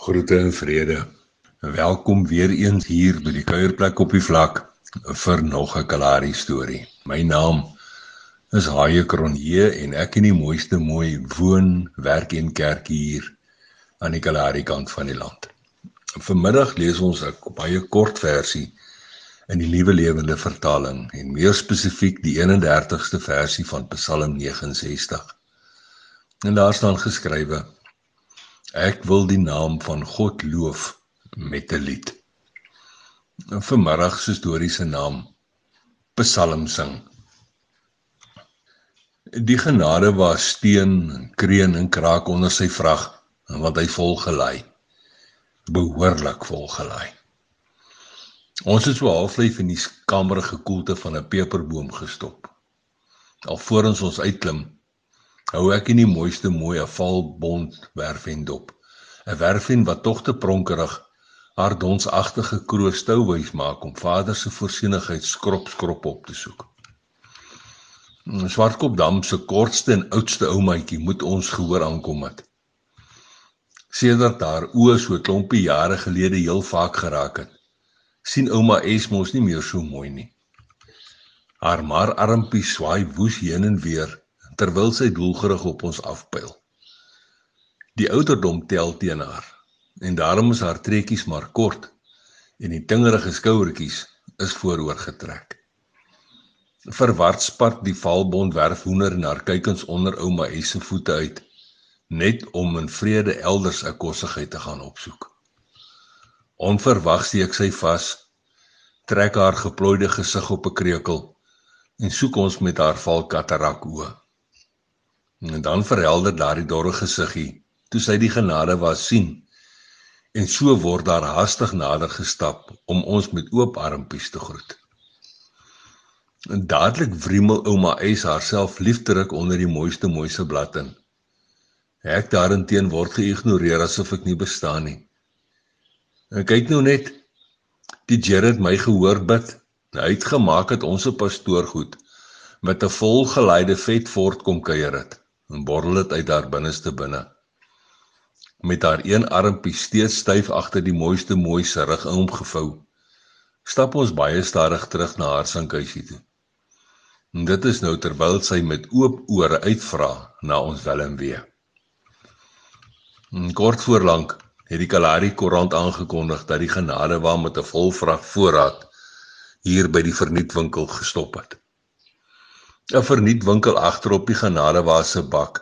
Groete en vrede. Welkom weer eens hier by die kuierplek op die vlak vir nog 'n Kalahari storie. My naam is Haie Kronje en ek in die mooiste mooi woon, werk en kerk hier aan die Kalahari kant van die land. Vanmiddag lees ons 'n baie kort versie in die Nuwe Lewende Vertaling en meer spesifiek die 31ste versie van Psalm 69. En daar staan geskrywe Ek wil die naam van God loof met 'n lied. En vanmiddag se storie se naam Psalm sing. Die genade was steen en kreun en kraak onder sy vrag wat hy vol gelei. Behoorlik vol gelei. Ons het so halflyf in die kamerige koelte van 'n peperboom gestop. Alvorens ons uitklim hou ek in die mooiste mooi 'n valbond werfend dop. 'n Werfend wat tog te pronkerig haar donsagtige kroos touwys maak om vader se voorsienigheid skrop skrop op te soek. Swartkop dam se kortste en oudste oumaatjie moet ons gehoor aankom het. Sedert daar oë so klompie jare gelede heel vaak geraak het, sien ouma Esmos nie meer so mooi nie. Haar maar armpie swaai woes heen en weer terwyl sy doelgerig op ons afpyl. Die ouderdom tel teen haar en daarom is haar trekkies maar kort en die tingerige skouertjies is vooroor getrek. Verward spat die valbond werf hoender en haar kykens onder ouma S se voete uit net om in vrede elders 'n kossigheid te gaan opsoek. Onverwags steek sy vas, trek haar geplooide gesig op 'n kreukel en soek ons met haar valkatarak oë. En dan verhelder daardie dorre gesiggie toe sy die genade was sien. En so word daar haastig nader gestap om ons met oop armpies te groet. En dadelik wriemel ouma Eis haarself liefdelik onder die mooiste mooiste blad in. Ek daarenteen word geïgnoreer asof ek nie bestaan nie. En kyk nou net, die Jared my gehoor bid. Hy het gemaak dat ons 'n pastoor goed met 'n volgeleide vet fort kom kuier het en borrel dit uit haar binneste binne. Met haar een armpie steeds styf agter die mooiste mooi se rug ingevou, stap ons baie stadig terug na haar sinkhuisie toe. En dit is nou terwyl sy met oop ore uitvra na ons welm weer. En kort voorlank het die Kalahari koerant aangekondig dat die genade wa met 'n vol vrag voorraad hier by die vernietwinkel gestop het. 'n vernietwinkel agterop die genadewaar se bak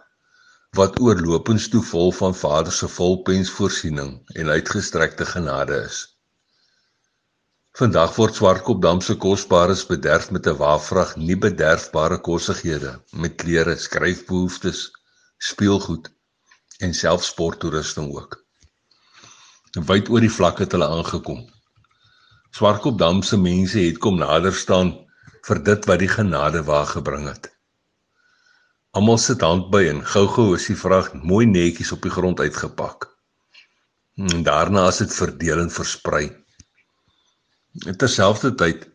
wat oorlopends toe vol van Vader se volpens voorsiening en uitgestrekte genade is. Vandag word Swartkopdam se kosbares bederf met 'n waafvrag nie bederfbare kossighede met klere, skryfbehoeftes, speelgoed en selfs sporttoerusting ook. Wyd oor die vlakke het hulle aangekom. Swartkopdam se mense het kom nader staan vir dit wat die genade waar gebring het. Almal sit handby en gou-gou is die vrag mooi netjies op die grond uitgepak. En daarna is dit verdeel en versprei. Terselfdertyd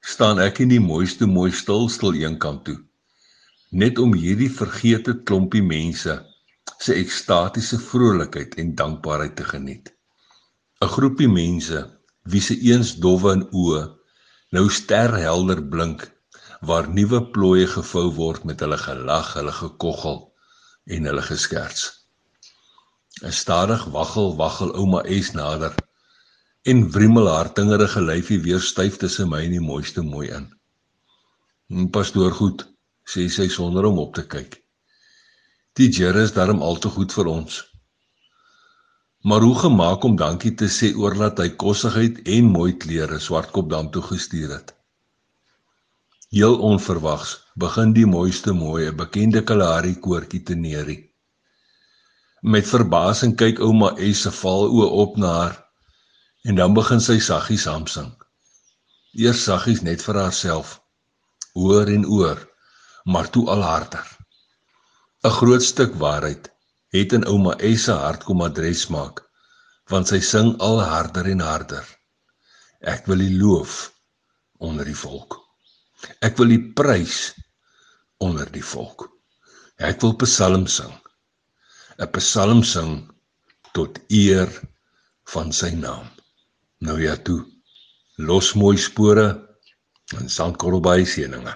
staan ek in die mooiste mooi stil stil eenkant toe net om hierdie vergete klompie mense se ekstatiese vrolikheid en dankbaarheid te geniet. 'n Groepie mense wie se eens dowwe in oë nou sterhelder blink waar nuwe plooie gevou word met hulle gelag, hulle gekoggel en hulle geskerts. 'n Stadig waggel waggel ouma Es nader en wrimmel haar tingerige lyfie weer styf tussen my en die mooiste mooi in. "En pastoor goed," sê sy sonder om op te kyk. "Die Here is darm al te goed vir ons." Maar hoe gemaak om dankie te sê oor dat hy kossigheid en mooi klere swartkop dam toe gestuur het. Heel onverwags begin die mooiste mooi 'n bekende Kalahari koortjie te neerie. Met verbasing kyk ouma Es se val oë op na haar en dan begin sy saggies hamsing. Eers saggies net vir haarself, oor en oor, maar toe al harder. 'n Groot stuk waarheid het in ouma Essa hart kom adres maak want sy sing al harder en harder ek wil u loof onder die volk ek wil u prys onder die volk ek wil psalm sing 'n psalm sing tot eer van sy naam. Nou ja toe. Los mooi spore en sandkorrelbaai seëninge.